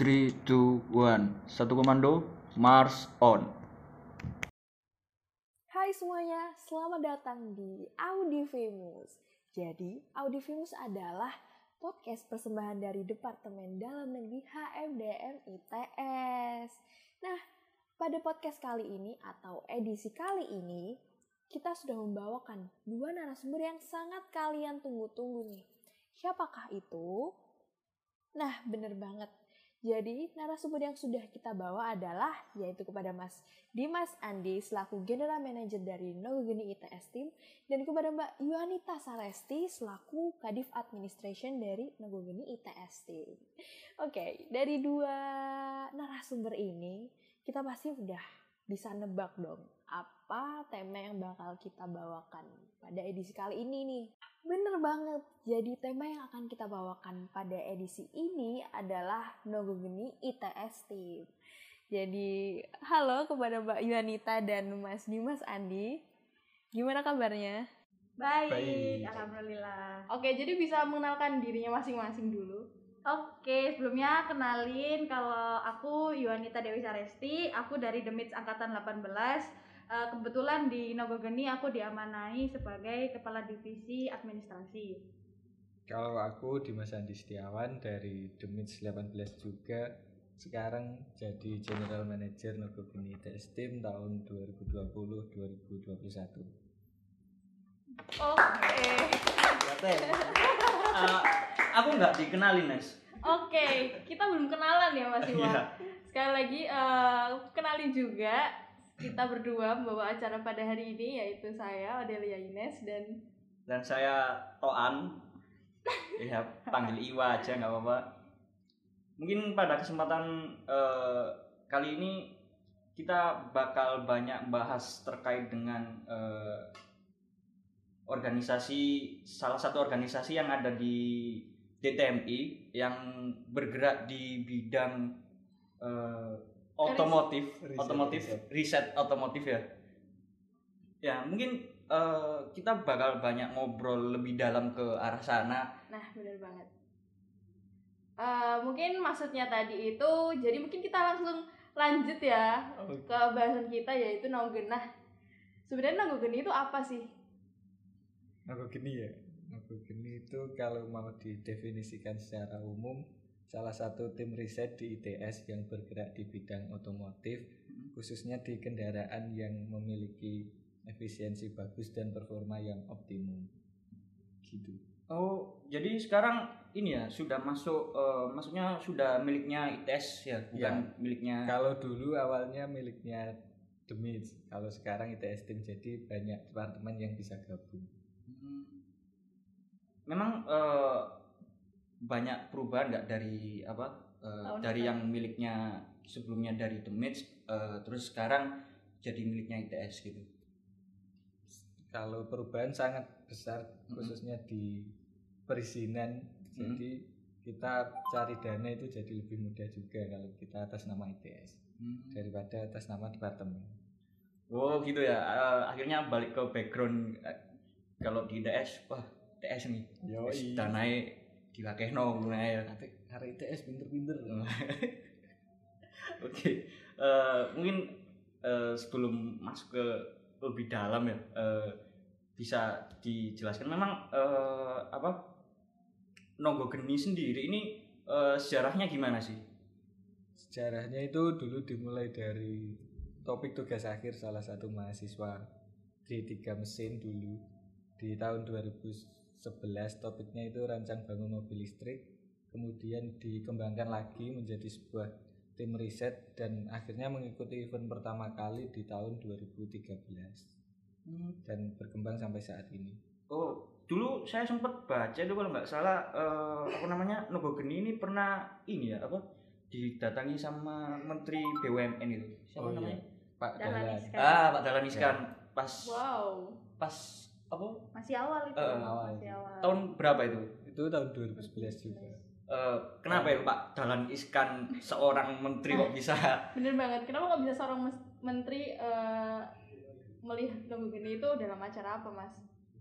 3, 2, 1 Satu komando, Mars on Hai semuanya, selamat datang di Audi Famous. Jadi, Audi Famous adalah podcast persembahan dari Departemen Dalam Negeri HMDM ITS. Nah, pada podcast kali ini atau edisi kali ini, kita sudah membawakan dua narasumber yang sangat kalian tunggu-tunggu nih. Siapakah itu? Nah, bener banget. Jadi, narasumber yang sudah kita bawa adalah yaitu kepada Mas Dimas Andi selaku General Manager dari Nogogeni ITS Team dan kepada Mbak Yuanita Salesti selaku Kadif Administration dari Nogogeni ITS Team. Oke, dari dua narasumber ini kita pasti udah bisa nebak dong apa tema yang bakal kita bawakan pada edisi kali ini nih. Bener banget, jadi tema yang akan kita bawakan pada edisi ini adalah Nogogeni ITS Team. Jadi, halo kepada Mbak Yuanita dan Mas Dimas Andi. Gimana kabarnya? Baik, Baik. alhamdulillah. Oke, jadi bisa mengenalkan dirinya masing-masing dulu. Oke, sebelumnya kenalin kalau aku Yuanita Dewi Saresti, aku dari Demits Angkatan 18. Eh, kebetulan di Nogogeni aku diamanai sebagai Kepala Divisi Administrasi. Kalau aku Dimas Andi Setiawan dari Demits 18 juga sekarang jadi General Manager Nogogeni ITS Team tahun 2020-2021. Oke. Eh, Aku nggak dikenalin, Nes Oke, kita belum kenalan ya Mas Iwan. Iya. Sekali lagi eh, kenalin juga kita berdua membawa acara pada hari ini yaitu saya Adelia Ines dan Dan saya Toan. Ya, panggil Iwa aja nggak apa-apa. Mungkin pada kesempatan eh, kali ini kita bakal banyak bahas terkait dengan eh, organisasi salah satu organisasi yang ada di DTMI yang bergerak di bidang eh, otomotif, Riset, otomotif, riset. riset otomotif ya. Ya mungkin eh, kita bakal banyak ngobrol lebih dalam ke arah sana. Nah, benar banget. Eh, mungkin maksudnya tadi itu, jadi mungkin kita langsung lanjut ya ke bahasan kita yaitu Noggenah. Sebenarnya Noggen itu apa sih? Nogogeni ya. Nogogeni itu kalau mau didefinisikan secara umum salah satu tim riset di ITS yang bergerak di bidang otomotif khususnya di kendaraan yang memiliki efisiensi bagus dan performa yang optimum. Gitu. Oh, jadi sekarang ini ya sudah masuk, eh, maksudnya sudah miliknya ITS ya, bukan miliknya. Kalau dulu awalnya miliknya Demits, kalau sekarang ITS Team jadi banyak departemen yang bisa gabung. Hmm. Memang eh, banyak perubahan nggak dari apa? Tahun dari yang miliknya sebelumnya dari The Mits, eh, terus sekarang jadi miliknya ITS gitu. Kalau perubahan sangat besar Mhm. khususnya di perizinan, Mhm. jadi kita cari dana itu jadi lebih mudah juga kalau kita atas nama ITS daripada atas nama departemen. Oh gitu ya. Eh, akhirnya balik ke background eh, kalau di ITS, wah ITS nih. Yoi. Danai diwakehno ngono ya. Tapi hari ITS pinter-pinter. Oke, eh, mungkin eh, sebelum masuk ke lebih dalam ya, eh, bisa dijelaskan memang eh, apa Nogogeni sendiri ini eh, sejarahnya gimana sih? Sejarahnya itu dulu dimulai dari topik tugas akhir salah satu mahasiswa di tiga mesin dulu di tahun 2011 topiknya itu rancang bangun mobil listrik kemudian dikembangkan lagi menjadi sebuah tim riset dan akhirnya mengikuti event pertama kali di tahun 2013 dan berkembang sampai saat ini Oh, dulu saya sempat baca itu kalau nggak salah eh, apa namanya Nogogeni ini pernah ini ya apa didatangi sama Menteri BUMN itu. Siapa Oh, iya. namanya? Pak Dahlan Iskan. Ah, Pak Dahlan Iskan. Pas Wow, pas apa? masih awal itu. Eh, awal. Masih awal. Tahun berapa itu? itu tahun 2011 juga Eh, kenapa ya Pak Dahlan Iskan seorang menteri kok bisa Bener banget. Kenapa kok bisa seorang menteri eh, melihat Noggen itu dalam acara apa, Mas?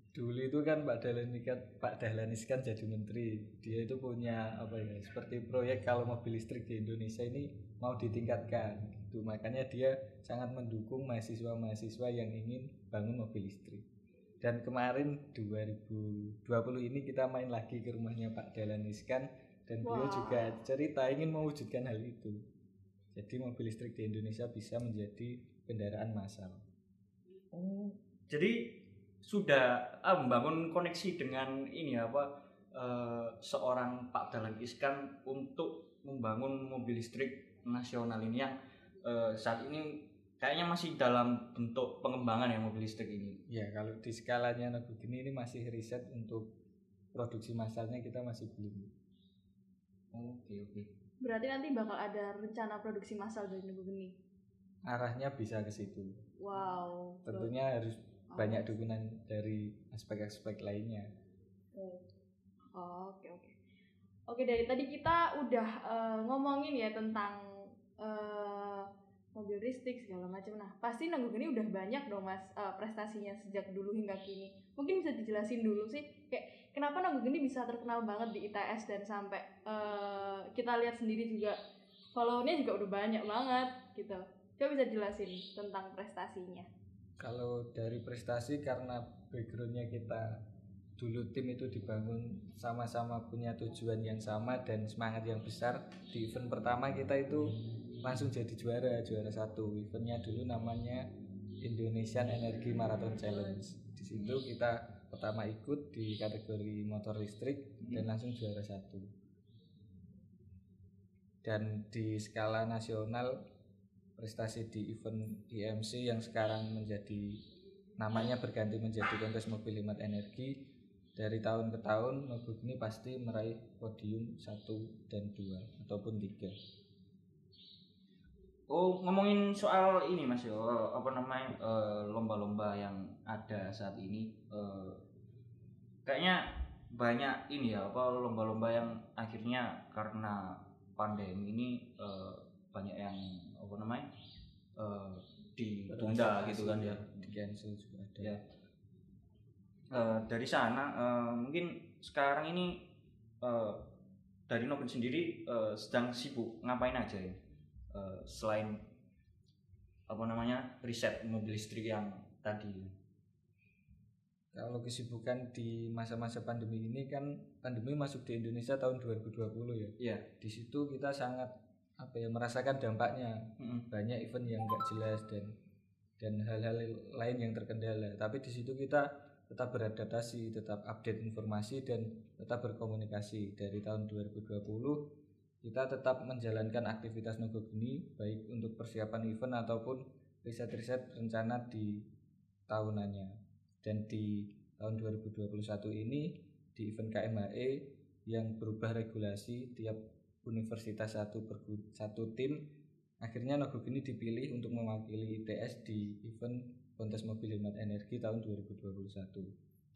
dulu itu kan Pak Dahlan Iskan Pak Dahlan Iskan jadi menteri dia itu punya apa ya seperti proyek kalau mobil listrik di Indonesia ini mau ditingkatkan gitu makanya dia sangat mendukung mahasiswa-mahasiswa yang ingin bangun mobil listrik dan kemarin 2020 ini kita main lagi ke rumahnya Pak Dahlan Iskan dan beliau Wah. juga cerita ingin mewujudkan hal itu. Jadi mobil listrik di Indonesia bisa menjadi kendaraan massal. Oh, jadi sudah ah, membangun koneksi dengan ini apa eh, seorang Pak Dahlan Iskan untuk membangun mobil listrik nasional ini yang eh, saat ini kayaknya masih dalam bentuk pengembangan ya mobil listrik ini. Ya kalau di skalanya Nogogeni ini masih riset untuk produksi massalnya kita masih belum. Oke oke. Berarti nanti bakal ada rencana produksi massal dari Nogogeni. Arahnya bisa ke situ. Wow. Tentunya harus Oh. banyak dukungan dari aspek-aspek lainnya. Oh, Oke oke. Oke dari tadi kita udah eh, ngomongin ya tentang eh, mobil listrik segala macam. Nah pasti Nogogeni udah banyak dong mas eh, prestasinya sejak dulu hingga kini. Mungkin bisa dijelasin dulu sih kayak kenapa Nogogeni bisa terkenal banget di ITS dan sampai eh, kita lihat sendiri juga follow-nya juga udah banyak banget gitu. Coba bisa jelasin tentang prestasinya. Kalau dari prestasi karena backgroundnya kita dulu tim itu dibangun sama-sama punya tujuan yang sama dan semangat yang besar di event pertama kita itu langsung jadi juara juara satu. Eventnya dulu namanya Indonesian Energy Marathon Challenge. Di situ kita pertama ikut di kategori motor listrik dan langsung juara satu. Dan di skala nasional prestasi di event IMC yang sekarang menjadi namanya berganti menjadi kontes mobil hemat energi dari tahun ke tahun Nogogeni pasti meraih podium 1 dan 2 ataupun 3 Oh ngomongin soal ini mas yo apa namanya eh, lomba-lomba yang ada saat ini eh, kayaknya banyak ini ya apa lomba-lomba yang akhirnya karena pandemi ini eh, banyak yang apa namanya eh, ditunda gitu kan ya. di cancel juga ada. Ya. Eh, dari sana eh, mungkin sekarang ini eh, dari Nobel sendiri eh, sedang sibuk ngapain aja ya Eh, selain apa namanya riset mobil listrik yang tadi. Kalau kesibukan di masa-masa pandemi ini kan pandemi masuk di Indonesia tahun 2020 ya. Iya. di situ kita sangat apa ya merasakan dampaknya. Mm-mm. banyak event yang nggak jelas dan dan hal-hal lain yang terkendala. Tapi di situ kita tetap beradaptasi tetap update informasi dan tetap berkomunikasi. Dari tahun 2020 kita tetap menjalankan aktivitas Nogogeni baik untuk persiapan event ataupun riset-riset rencana di tahunannya dan di tahun 2021 ini di event KMHE yang berubah regulasi tiap universitas satu per satu tim akhirnya Nogogeni dipilih untuk mewakili ITS di event kontes mobil hemat energi tahun 2021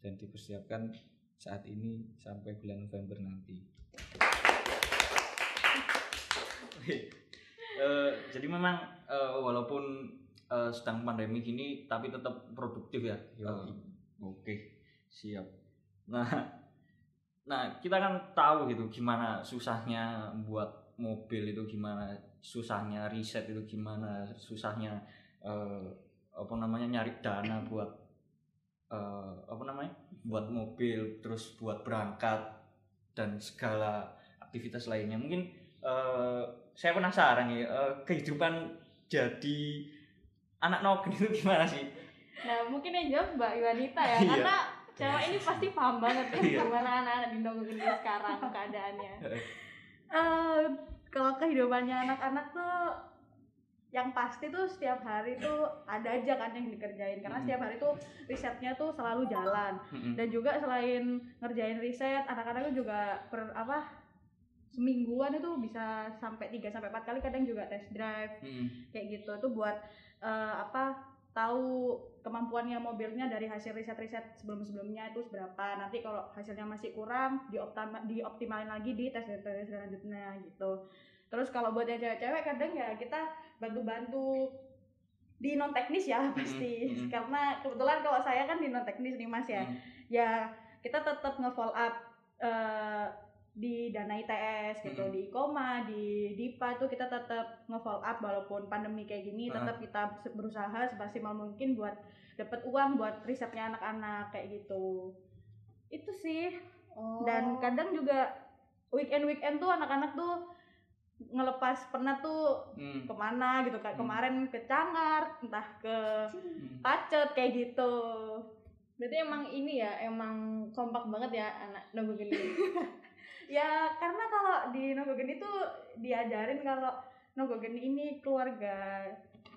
dan dipersiapkan saat ini sampai bulan November nanti. Eh, jadi memang eh, walaupun eh, sedang pandemi gini tapi tetap produktif ya. Eh, oke siap. Nah nah kita kan tahu gitu gimana susahnya buat mobil itu gimana susahnya riset itu gimana susahnya eh, apa namanya nyari dana buat eh, apa namanya buat mobil terus buat berangkat dan segala aktivitas lainnya. Mungkin eh, saya penasaran ya eh, kehidupan jadi anak noken itu gimana sih Nah mungkin yang jawab Mbak Iwanita ya Iya. karena cewek ini pasti paham banget kan Iya. gimana anak-anak di Nogogeni sekarang keadaannya. Eh, kalau kehidupannya anak-anak tuh yang pasti tuh setiap hari tuh ada aja kan yang dikerjain karena setiap hari tuh risetnya tuh selalu jalan dan juga selain ngerjain riset anak-anak tuh juga per apa semingguan itu bisa sampai 3 sampai 4 kali kadang juga test drive. Mm-mm. kayak gitu. Itu buat eh, apa tahu kemampuannya mobilnya dari hasil riset-riset sebelum-sebelumnya itu seberapa. Nanti kalau hasilnya masih kurang dioptima, dioptimalin lagi di tes tes selanjutnya gitu. Terus kalau buat yang cewek-cewek kadang ya kita bantu-bantu di non teknis ya pasti. Mm-mm. karena kebetulan kalau saya kan di non teknis nih mas ya. Hmm. ya kita tetap nge-follow up eh, di dana ITS gitu Mm-mm. di Koma di Dipa itu kita tetap nge-follow up walaupun pandemi kayak gini Ah. tetap kita berusaha semaksimal mungkin buat dapat uang buat risetnya anak-anak kayak gitu itu sih Oh. dan kadang juga weekend weekend tuh anak-anak tuh ngelepas penat tuh Hmm. ke mana gitu kayak Hmm. kemarin ke Cangar entah ke Hmm. Pacet kayak gitu Berarti emang ini ya, emang kompak banget ya anak Nogo Geni. ya karena kalau di Nogogeni tuh diajarin kalau Nogogeni ini keluarga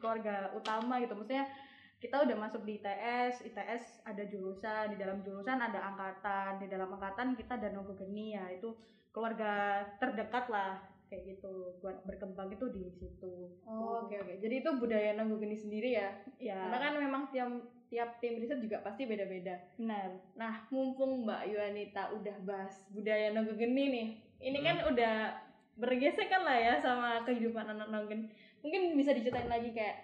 keluarga utama gitu. Maksudnya kita udah masuk di ITS ITS ada jurusan di dalam jurusan ada angkatan di dalam angkatan kita ada Nogogeni. Ya itu keluarga terdekat lah kayak gitu buat berkembang itu di situ Oh, oke oke. Jadi itu budaya Nogo Geni sendiri ya. ya Karena kan memang tiap tiap tim riset juga pasti beda-beda. benar Nah, mumpung Mbak Yuanita udah bahas budaya Nogo Geni nih. Ini kan udah bergesekan lah ya sama kehidupan anak Nogen. Mungkin bisa diceritain lagi kayak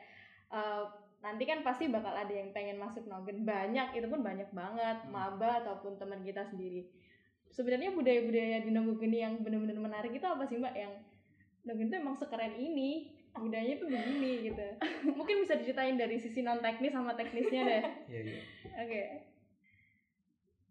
eh, nanti kan pasti bakal ada yang pengen masuk Nogen banyak, itu pun banyak banget, Hmm. maba ataupun teman kita sendiri. Sebenarnya budaya-budaya di Nogo Geni yang benar-benar menarik itu apa sih Mbak? Yang Nogen itu emang sekeren ini, budayanya tuh begini gitu. Mungkin bisa diceritain dari sisi non teknis sama teknisnya deh. Iya, iya. Oke.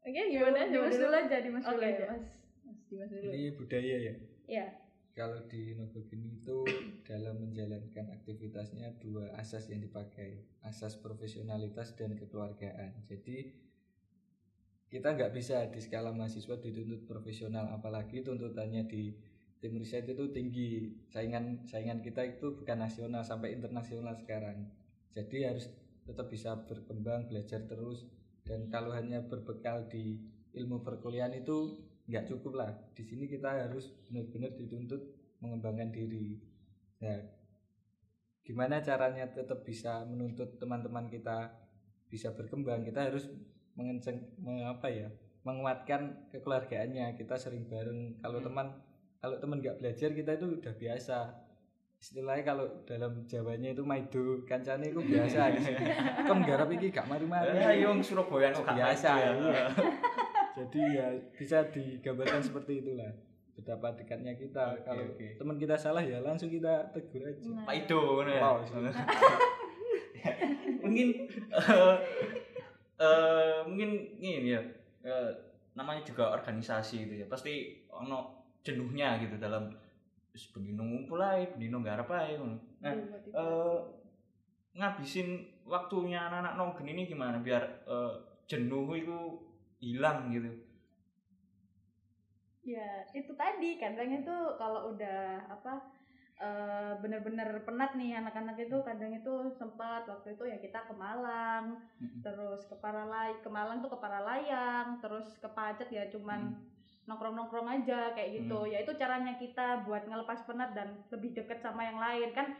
Oke, gimana? Dimas dulu aja Dimas Oke, dulu aja Mas. Mas Dimas dulu. Ini budaya ya. Iya. Kalau di Nogogeni itu dalam menjalankan aktivitasnya dua asas yang dipakai, asas profesionalitas dan kekeluargaan. Jadi kita nggak bisa di skala mahasiswa dituntut profesional, apalagi tuntutannya di tim riset itu tinggi. Saingan saingan kita itu bukan nasional sampai internasional sekarang. Jadi harus tetap bisa berkembang, belajar terus. Dan kalau hanya berbekal di ilmu perkuliahan itu nggak cukup lah di sini kita harus benar-benar dituntut mengembangkan diri nah gimana caranya tetap bisa menuntut teman-teman kita bisa berkembang kita harus mengenceng me- apa ya menguatkan kekeluargaannya kita sering bareng kalau Hmm. teman kalau teman nggak belajar kita itu udah biasa istilahnya kalau dalam Jawanya itu maido kancane itu biasa kan garap iki gak mari-mari Ya, yang Surabaya kok gak biasa ya. iya. jadi ya bisa digambarkan seperti itulah betapa dekatnya kita Oke, kalau oke. teman kita salah ya langsung kita tegur aja Nah. Pak Ido ngono ya. Wow, mungkin eh, eh, mungkin ini ya. Eh, namanya juga organisasi gitu ya. Pasti ono jenuhnya gitu dalam benino ngumpul benino garap ae ngono. Nah eh, ngabisin waktunya anak-anak nonggen ini gimana biar eh, jenuh itu hilang gitu. Ya itu tadi kadang itu kalau udah apa eh, bener-bener penat nih anak-anak itu. Kadang itu sempat waktu itu ya kita ke Malang Mm-mm. terus ke Paralay ke Malang tuh ke Paralayang terus ke Pacet ya cuman nongkrong-nongkrong aja kayak gitu. Ya itu caranya kita buat ngelepas penat dan lebih deket sama yang lain. Kan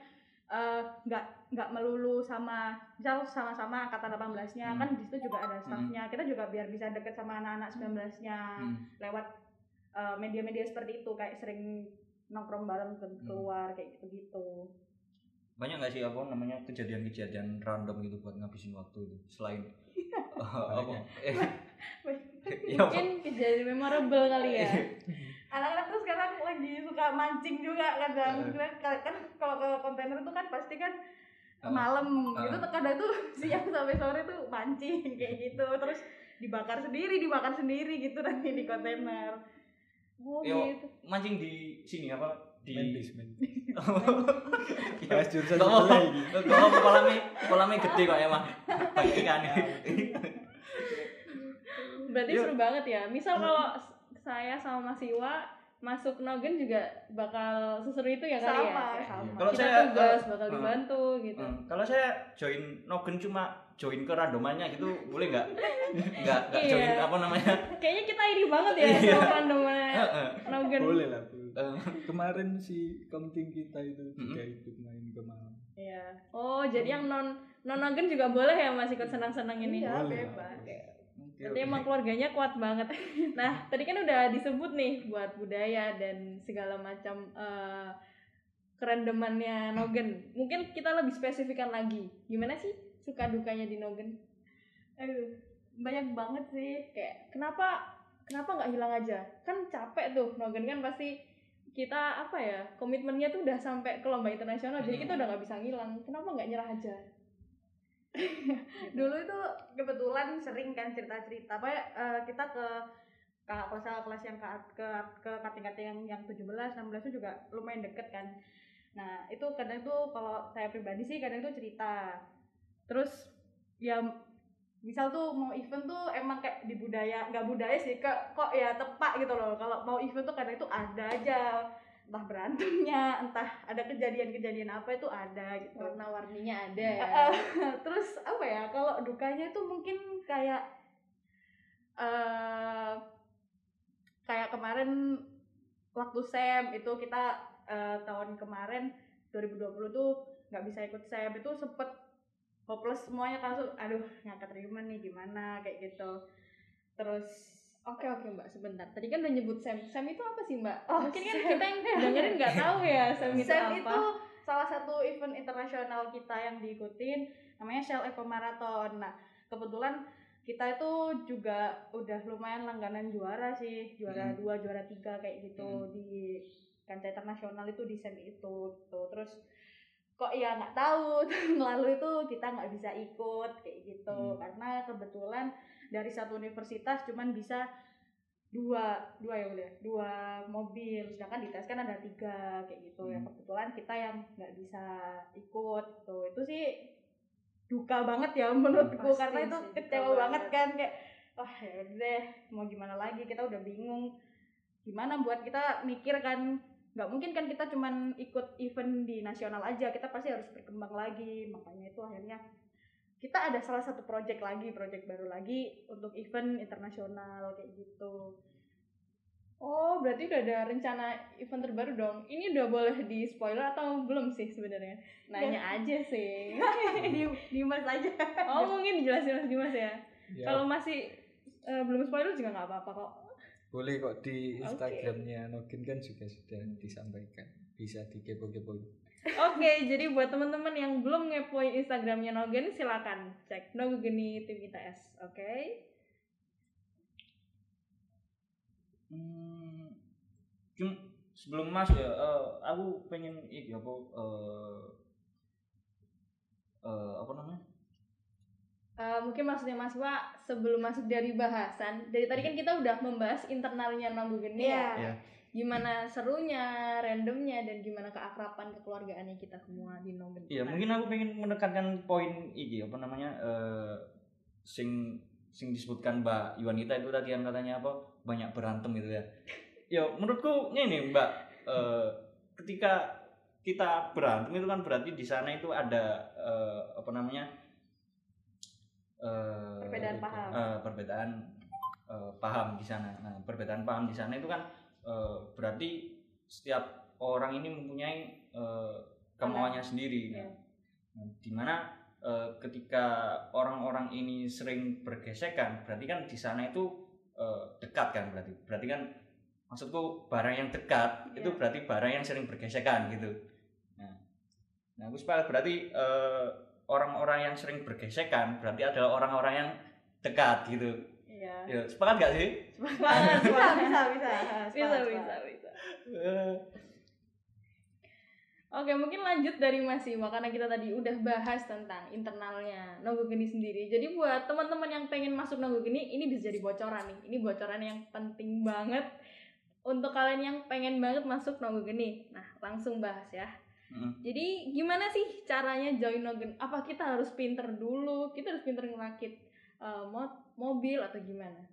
eh, nggak nggak melulu sama misal sama-sama angkatan 18-nya Hmm. kan di situ juga ada staffnya. Kita juga biar bisa deket sama anak-anak 19-nya Hmm. lewat uh, media-media seperti itu. Kayak sering nongkrong bareng ke- Hmm. keluar kayak gitu-gitu. banyak nggak sih apa namanya kejadian-kejadian random gitu buat ngabisin waktu itu selain eh, apa eh, ya? Mungkin kejadian memorable kali ya. Anak-anak tuh sekarang lagi suka mancing juga kadang Eh. kan kan kalau ke kontainer itu kan pasti kan Ah. malam gitu tuh kadang tuh siang sampai sore tuh mancing kayak gitu terus dibakar sendiri dibakar sendiri gitu nanti di kontainer. Oh, Yo, gitu. mancing di sini apa di. Ya, Bahas jurusan apa? ini. Kok apa kolamnya kolamnya gede kok emang. Bagi ikan. Berarti Yuk. seru banget ya. Misal kalau s- saya sama Mas Iwa masuk Nogen juga bakal seseru itu ya kali ya. sama, Kayak sama. Kalau kita saya, tugas eh, bakal eh, dibantu gitu. Hmm, Kalau saya join Nogen cuma join ke randomannya gitu boleh nggak? Nggak nggak Iya. join apa namanya? Kayaknya kita iri banget ya Iya. sama randomnya Heeh. Nogen. boleh lah Bu. Eh, kemarin si komting kita itu juga ikut main ke Malang Iya. Oh, jadi yang non non Nogen juga boleh ya Mas ikut senang-senang ini. Iya, Boleh. bebas. Oke, Berarti emang keluarganya kuat banget. Nah, tadi kan udah disebut nih buat budaya dan segala macam eh, kerandomannya Nogen. Mungkin kita lebih spesifikkan lagi. Gimana sih suka dukanya di Nogen? aduh banyak banget sih Kayak kenapa kenapa nggak hilang aja? Kan capek tuh Nogen kan pasti kita apa ya komitmennya tuh udah sampai ke lomba internasional jadi kita udah nggak bisa ngilang kenapa nggak nyerah aja dulu itu kebetulan sering kan cerita-cerita. Apa ya, eh, kita ke kakak kelas kelas yang ke ke ke kating-kating yang yang 17 16 itu juga lumayan deket kan. Nah itu kadang tuh kalau saya pribadi sih kadang tuh cerita. Terus ya misal tuh mau event tuh emang kayak di budaya nggak budaya sih ke kok ya tepak gitu loh. Kalau mau event tuh kadang itu ada aja entah berantemnya entah ada kejadian-kejadian apa itu ada gitu. Warna-warninya ada. Ya terus apa ya kalau dukanya itu mungkin kayak eh kayak kemarin waktu sem itu kita eh, tahun kemarin 2020 tuh nggak bisa ikut sem itu sempet hopeless semuanya langsung, aduh nggak keterima nih gimana kayak gitu. Terus Oke oke mbak sebentar. Tadi kan udah nyebut Sam. Sam itu apa sih mbak? Oh, Mungkin kan Sam. kita yang dengerin nggak tahu ya Sam itu Sem apa. itu salah satu event internasional kita yang diikutin namanya Shell Eco Marathon. Nah, kebetulan kita itu juga udah lumayan langganan juara sih, juara Hmm. dua, juara tiga kayak gitu Hmm. di kancah internasional itu di Sem itu gitu. Terus kok ya nggak tahu tahun lalu itu kita nggak bisa ikut kayak gitu Hmm. karena kebetulan dari satu universitas cuman bisa dua dua ya udah dua mobil. Sedangkan di tes kan ada tiga kayak gitu. Ya Hmm. kebetulan kita yang nggak bisa ikut tuh itu sih duka banget ya menurutku Pasti karena itu sih, kecewa banget. banget. kan kayak wah ya udah deh mau gimana lagi? Kita udah bingung gimana buat kita mikir kan nggak mungkin kan kita cuman ikut event di nasional aja kita pasti harus berkembang lagi. Makanya itu akhirnya kita ada salah satu project lagi project baru lagi untuk event internasional kayak gitu Oh berarti udah ada rencana event terbaru dong. Ini udah boleh di spoiler atau belum sih sebenarnya? Nanya aja sih. di di mas aja Oh mungkin dijelasin Mas Dimas ya. Ya, Kalau masih eh, belum spoiler juga nggak apa-apa kok. Boleh kok di. Instagramnya Nogin kan juga sudah disampaikan. Bisa dikepo-kepo. Oke, jadi buat teman-teman yang belum ngepoin Instagramnya Nogen, silakan cek Nogeni Tim ITS. Oke. Hmm, cum- sebelum masuk ya, eh, aku pengen ini apa eh eh, apa namanya? Eh, mungkin maksudnya Mas Wa sebelum masuk dari bahasan, dari tadi kan kita udah membahas internalnya Nogeni Iya. ya. Iya. Gimana serunya, randomnya, dan gimana keakraban kekeluargaannya kita semua di Nogen. Iya, mungkin aku pengen menekankan poin ini apa namanya? eh sing sing disebutkan Mbak Yuanita itu tadi yang katanya apa? Banyak berantem gitu ya. Ya, menurutku ini Mbak eh ketika kita berantem itu kan berarti di sana itu ada eh, apa namanya? Eh perbedaan paham eh, perbedaan eh, paham di sana. Nah, perbedaan paham di sana itu kan eh, berarti setiap orang ini mempunyai eh, kemauannya sendiri. Iya. Nah, di mana eh, ketika orang-orang ini sering bergesekan, berarti kan di sana itu eh, dekat kan berarti. Berarti kan maksudku barang yang dekat itu Iya. berarti barang yang sering bergesekan gitu. Nah, nah berarti eh, orang-orang yang sering bergesekan berarti adalah orang-orang yang dekat gitu. iya Ya, sepakat gak sih? bisa bisa bisa Bisa, Sepakat, bisa, sepakat. bisa. Eh, Oke, mungkin lanjut dari Mas Ima karena kita tadi udah bahas tentang internalnya Nogogeni sendiri. Jadi buat teman-teman yang pengen masuk Nogogeni, ini bisa jadi bocoran nih. Ini bocoran yang penting banget untuk kalian yang pengen banget masuk Nogogeni. Nah, langsung bahas ya. Jadi gimana sih caranya join Nogogeni? Apa kita harus pinter dulu? Kita harus pinter ngerakit eh, mo- mobil atau gimana?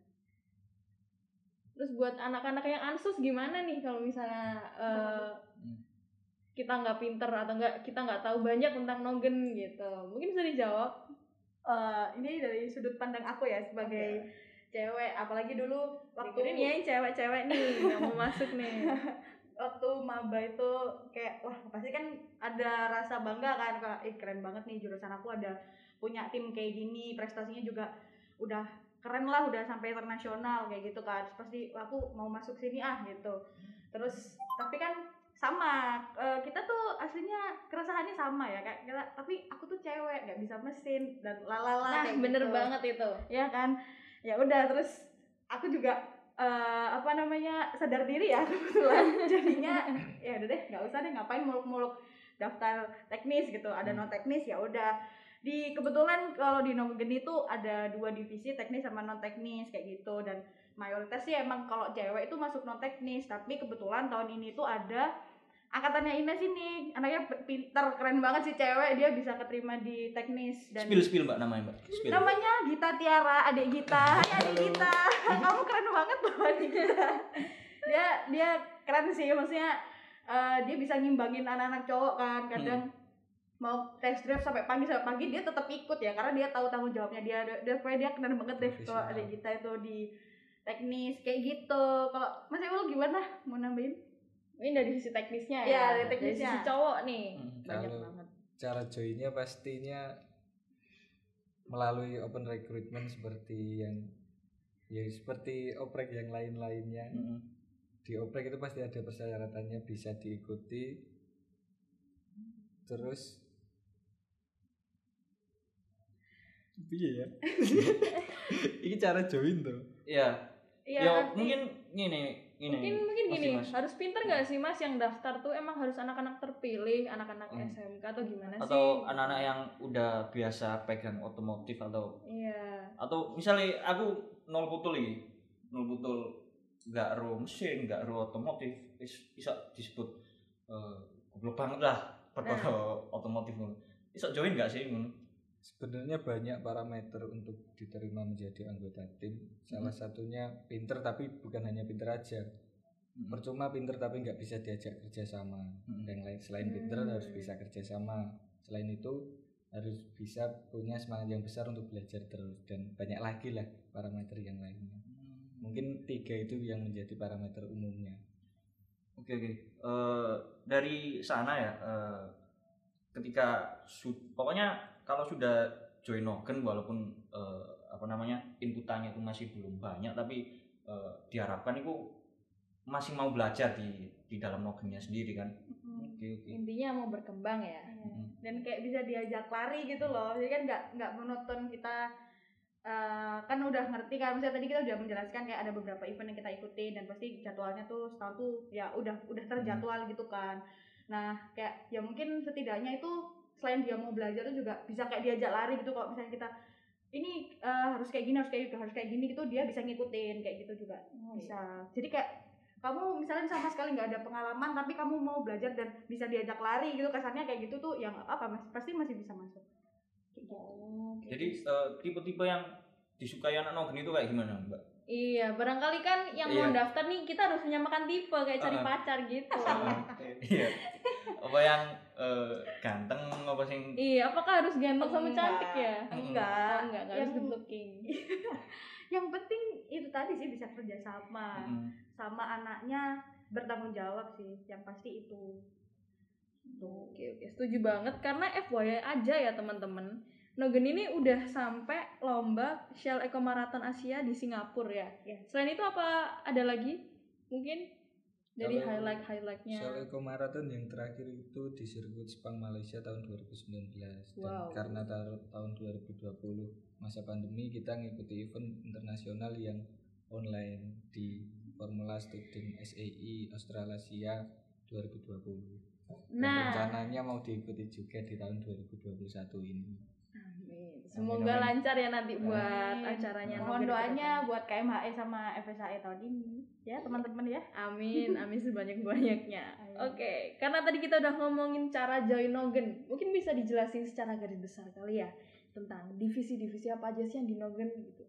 Terus buat anak-anak yang ansus gimana nih kalau misalnya eh, Hmm. kita nggak pinter atau nggak kita nggak tahu banyak tentang Nogen gitu? Mungkin bisa dijawab. Eh, ini dari sudut pandang aku ya sebagai cewek apalagi dulu waktu ya yang cewek-cewek nih yang mau masuk nih. waktu maba itu kayak wah pasti kan ada rasa bangga kan kayak ih keren banget nih jurusan aku ada punya tim kayak gini prestasinya juga udah keren lah udah sampai internasional kayak gitu kan Terus pasti aku mau masuk sini ah gitu. Terus tapi kan sama eh, kita tuh sama ya kayak kita tapi aku tuh cewek nggak bisa mesin dan lalala Nah, kayak bener gitu. banget itu. ya kan? Ya udah terus aku juga eh, apa namanya sadar diri ya kebetulan. Jadinya ya udah deh nggak usah deh ngapain muluk-muluk daftar teknis gitu. Ada Hmm. non teknis ya udah. Di kebetulan kalau di Nogeni itu ada dua divisi teknis sama non teknis kayak gitu. Dan mayoritas sih emang kalau cewek itu masuk non teknis. Tapi kebetulan tahun ini tuh ada angkatannya Ines ini. Anaknya pinter keren banget sih cewek. Dia bisa keterima di teknis. Dan Spill spill mbak namanya mbak. Spill. namanya Gita Tiara adik Gita. Hai adik Halo. Gita. Kamu keren banget loh adik Gita dia dia keren sih maksudnya eh, dia bisa ngimbangin anak-anak cowok kan kadang mau test drive sampai pagi sampai pagi dia tetap ikut ya karena dia tahu tanggung jawabnya dia dia, dia keren banget deh kalau adik Gita itu di teknis kayak gitu kalau Mas Ewul gimana mau nambahin Ini dari sisi teknisnya Iya, ya. dari teknisnya. sisi cowok nih. Hmm. Banyak Kalau- banget. cara joinnya pastinya melalui open recruitment seperti yang ya seperti oprek yang lain-lainnya Mm-mm. di oprek itu pasti ada persyaratannya bisa diikuti terus iya ya ini cara join tuh Iya. Iya, Ya nanti- mungkin gini gini. Mungkin mungkin Mas gini, Dimas. harus pinter nggak sih Mas yang daftar tuh emang harus anak-anak terpilih, anak-anak Hmm. SMK atau gimana sih? atau anak-anak yang udah biasa pegang otomotif atau Iya. atau misalnya aku nol putul iki. Nol putul. Nggak ro mesin nggak ro otomotif. Is bisa disebut eh goblok banget lah perkara otomotif ngono. Bisa join nggak sih ngono? Sebenarnya banyak parameter untuk diterima menjadi anggota tim. Salah satunya pinter tapi bukan hanya pinter aja. Mm. percuma pinter tapi nggak bisa diajak kerjasama. Mm. yang lain selain pinter Hmm. harus bisa kerjasama. Selain itu harus bisa punya semangat yang besar untuk belajar terus dan banyak lagi lah parameter yang lainnya. Mungkin tiga itu yang menjadi parameter umumnya. Oke oke. Eh, dari sana ya, eh, ketika su- pokoknya kalau sudah join Nogen walaupun eh, apa namanya inputannya itu masih belum banyak, tapi eh, diharapkan itu masih mau belajar di di dalam Nogennya sendiri kan. Mm. Oke oke. Intinya mau berkembang ya. Mm. dan kayak bisa diajak lari gitu loh jadi kan nggak nggak monoton kita eh, kan udah ngerti kan misalnya tadi kita udah menjelaskan kayak ada beberapa event yang kita ikutin dan pasti jadwalnya tuh setahun tuh ya udah udah terjadwal gitu kan nah kayak ya mungkin setidaknya itu selain dia mau belajar tuh juga bisa kayak diajak lari gitu kalau misalnya kita ini eh, harus kayak gini harus kayak gitu harus kayak gini gitu dia bisa ngikutin kayak gitu juga bisa jadi kayak kamu misalnya sama sekali nggak ada pengalaman tapi kamu mau belajar dan bisa diajak lari gitu kesannya kayak gitu tuh yang apa mas pasti masih bisa masuk gitu. Oh, Jadi eh, tipe-tipe yang disukai anak Nogen itu kayak gimana, Mbak? Iya, barangkali kan yang mau Iya. daftar nih kita harus menyamakan tipe kayak cari Ah. pacar gitu. Iya. Apa yang eh, ganteng apa sing iya, apakah harus ganteng sama Enggak. cantik ya? enggak Oh, enggak, enggak harus yang, good looking. yang penting itu tadi sih bisa kerja sama Mm. sama anaknya bertanggung jawab sih yang pasti itu Tuh. Oke, oke, setuju banget karena FYI aja ya teman-teman. Nogen ini udah sampai lomba Shell Eco Marathon Asia di Singapura ya. Iya. Selain itu apa ada lagi? Mungkin dari Kalau highlight highlightnya. Soal Eco Marathon yang terakhir itu di sirkuit Sepang Malaysia tahun 2019 dan Wow. karena tar- tahun 2020 masa pandemi kita ngikuti event internasional yang online di Formula Student SAI Australasia 2020. Dan Nah, rencananya mau diikuti juga di tahun 2021 ini. Semoga amin. lancar ya nanti buat Amin. acaranya. mohon doanya buat KMHE sama FSAE tahun ini ya teman-teman ya Amin, amin sebanyak-banyaknya. Oke, karena tadi kita udah ngomongin cara join Nogen, mungkin bisa dijelasin secara garis besar kali ya tentang divisi-divisi apa aja sih yang di Nogen gitu.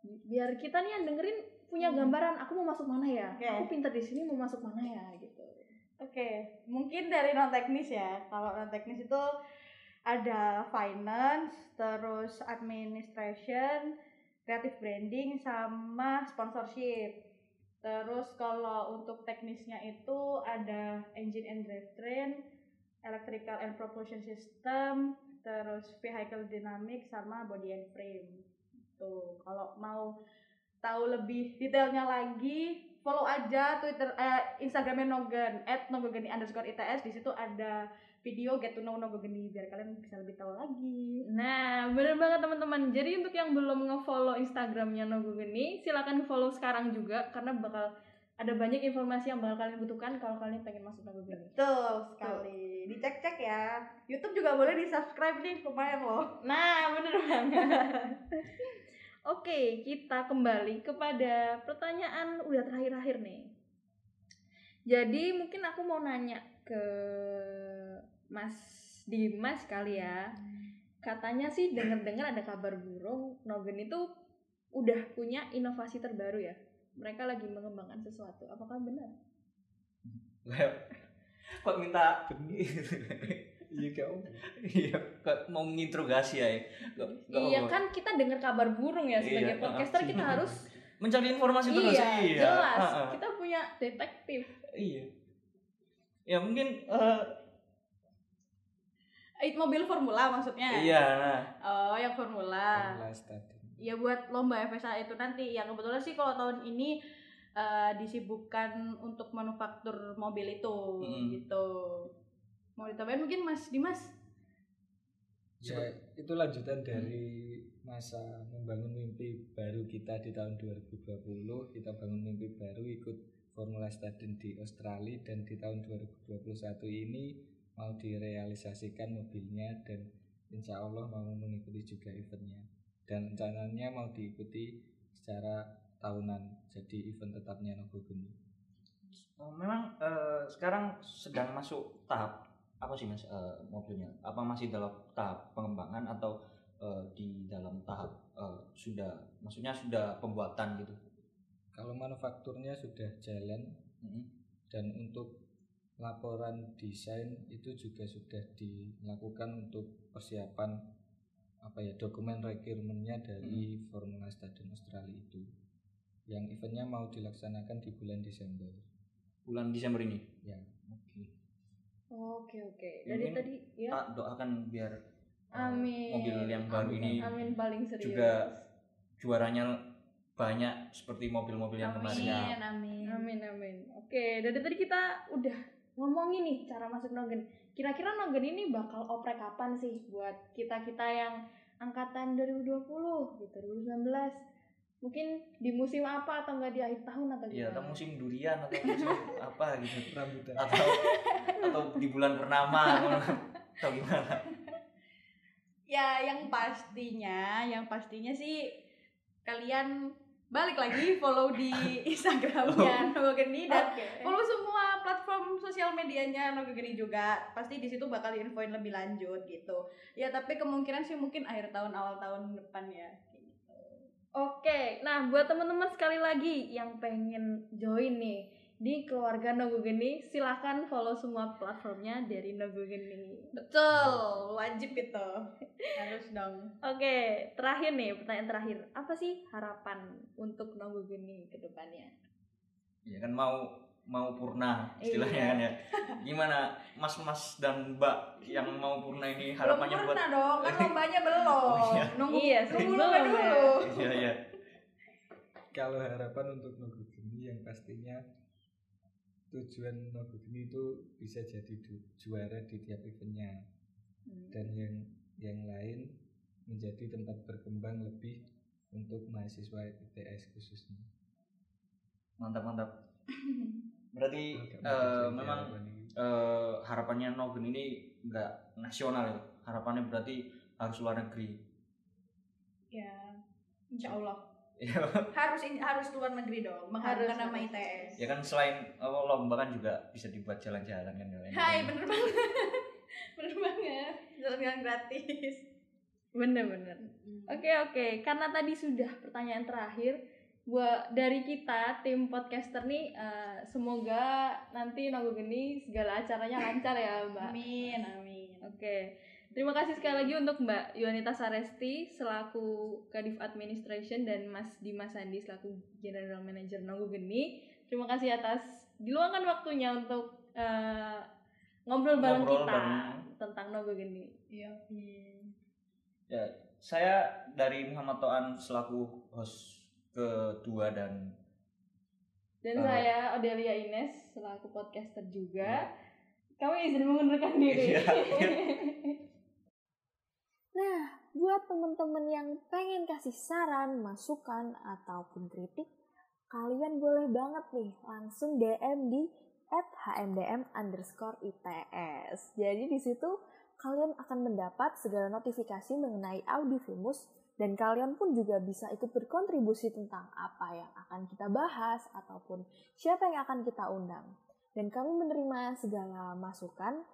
Bi- Biar kita nih yang dengerin punya Hmm. gambaran aku mau masuk mana ya, Oke. aku pinter di sini mau masuk mana ya gitu. Oke, mungkin dari non teknis ya. Kalau non teknis itu ada finance, terus administration, creative branding, sama sponsorship. Terus kalau untuk teknisnya itu ada engine and drivetrain, electrical and propulsion system, terus vehicle dynamics sama body and frame. Tuh, kalau mau tahu lebih detailnya lagi, follow aja Twitter eh, Instagramnya Nogan at underscore ITS di situ ada video Get to Know Nogogeni biar kalian bisa lebih tahu lagi. Nah, bener banget teman-teman. Jadi untuk yang belum nge-follow Instagramnya Nogogeni, silakan follow sekarang juga karena bakal ada banyak informasi yang bakal kalian butuhkan kalau kalian pengen masuk Nogogeni. Betul sekali. Dicek-cek ya. YouTube juga boleh di-subscribe nih, lumayan loh. Nah, bener banget. Oke, kita kembali kepada pertanyaan udah terakhir-akhir nih. Jadi mungkin aku mau nanya ke Mas Dimas kali ya. Katanya sih denger-dengar ada kabar burung Nogen itu udah punya inovasi terbaru ya. Mereka lagi mengembangkan sesuatu. Apakah benar? kok minta iya kau iya kok mau menginterogasi ya iya kan kita dengar kabar burung ya sebagai Iya, podcaster uh-uh. kita harus mencari informasi terus iya, jelas. Ah, ah. Kita punya detektif. iya ya mungkin eh, Eh, mobil formula maksudnya? iya nah Oh, yang formula. Formula Stadium. Ya buat lomba FSA itu nanti. Yang kebetulan sih kalau tahun ini eh, disibukkan untuk manufaktur mobil itu Mm. gitu. Mau ditambahin mungkin Mas Dimas? Ya, itu lanjutan dari masa membangun mimpi baru kita di tahun 2020. Kita bangun mimpi baru ikut Formula Stadion di Australia dan di tahun 2021 ini mau direalisasikan mobilnya dan insya Allah mau mengikuti juga eventnya. Dan rencananya mau diikuti secara tahunan jadi event tetapnya Nogogeni. Oh, memang eh, sekarang sedang masuk tahap apa sih mas eh, mobilnya apa masih dalam tahap pengembangan atau eh, di dalam tahap eh, sudah maksudnya sudah pembuatan gitu Kalau manufakturnya sudah jalan Mm-mm. dan untuk laporan desain itu juga sudah dilakukan untuk persiapan apa ya dokumen requirementnya dari Formula Stadion Australia itu yang eventnya mau dilaksanakan di bulan Desember bulan Desember ini ya oke Oke oke. Ya, Dari mungkin tadi ya. tak doakan biar eh, Amin. mobil yang baru Amin, ini Amin paling serius. juga juaranya banyak seperti mobil-mobil yang kemarin amin. Amin amin. Oke, dari tadi kita udah ngomongin nih cara masuk Nogen. Kira-kira Nogen ini bakal oprek kapan sih buat kita-kita yang angkatan 2020 gitu, 2019. Mungkin di musim apa atau enggak di akhir tahun atau Iya, atau gimana? musim durian atau musim apa gitu rambutan atau atau di bulan purnama atau gimana Ya, yang pastinya, yang pastinya sih kalian balik lagi follow di Instagramnya Nogogeni dan Oke. follow semua platform sosial medianya Nogogeni juga. Pasti di situ bakal infoin lebih lanjut gitu. Ya, tapi kemungkinan sih mungkin akhir tahun awal tahun depan ya. gitu. Oke, nah buat teman-teman sekali lagi yang pengen join nih di keluarga Nogogeni, silahkan follow semua platformnya dari Nogogeni. Betul, wajib itu. Harus dong. Oke, terakhir nih pertanyaan terakhir, apa sih harapan untuk Nogogeni ke depannya? ya kan mau mau purna istilahnya Iya. kan ya gimana mas-mas dan mbak yang mau purna ini Belum harapannya buat pernah dong, kan lombanya belum. Oh, iya. Nunggu Iya, nunggu belum ya. dulu. iya iya kalau harapan untuk Nogogeni yang pastinya tujuan Nogogeni itu bisa jadi du- juara di tiap eventnya dan yang yang lain menjadi tempat berkembang lebih untuk mahasiswa ITS khususnya. mantap mantap berarti mengejutkan memang eh, harapannya Nogen ini nggak nasional ya harapannya berarti harus luar negeri Ya, insya Allah. ya Harus in- harus luar negeri dong, mengharumkan Harus, nama. ITS. ya kan selain apa, lomba kan juga bisa dibuat jalan-jalan kan ya. Hai, bener banget. bener banget. Jalan-jalan gratis. Bener-bener. Oke oke, karena tadi sudah pertanyaan terakhir, buat dari kita tim podcaster nih, eh, semoga nanti Nogogeni segala acaranya lancar ya Mbak. Amin, amin. Oke, terima kasih sekali lagi untuk Mbak Yuanita Saresti selaku Kadif Administration dan Mas Dimas Sandi selaku General Manager Nogogeni. Terima kasih atas diluangkan waktunya untuk eh, ngobrol bareng Ngobrol kita bareng. tentang Nogogeni. Iya. ya saya dari Muhammad Toan selaku host kedua dan Dan Eh. saya Odelia Ines selaku podcaster juga. Kamu izin mengundurkan diri. Iya. Nah, buat teman-teman yang pengen kasih saran, masukan, ataupun kritik, kalian boleh banget nih langsung DM di at hmdm underscore ITS. Jadi di situ kalian akan mendapat segala notifikasi mengenai Audivimus dan kalian pun juga bisa ikut berkontribusi tentang apa yang akan kita bahas ataupun siapa yang akan kita undang. Dan kami menerima segala masukan.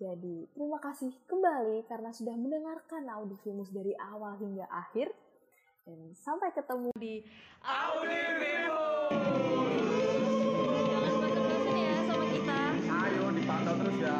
Jadi, terima kasih kembali karena sudah mendengarkan Audifimus dari awal hingga akhir. Dan sampai ketemu di Audifimus! Jangan bosan-bosan ya sama kita. Ayo dipantau terus ya.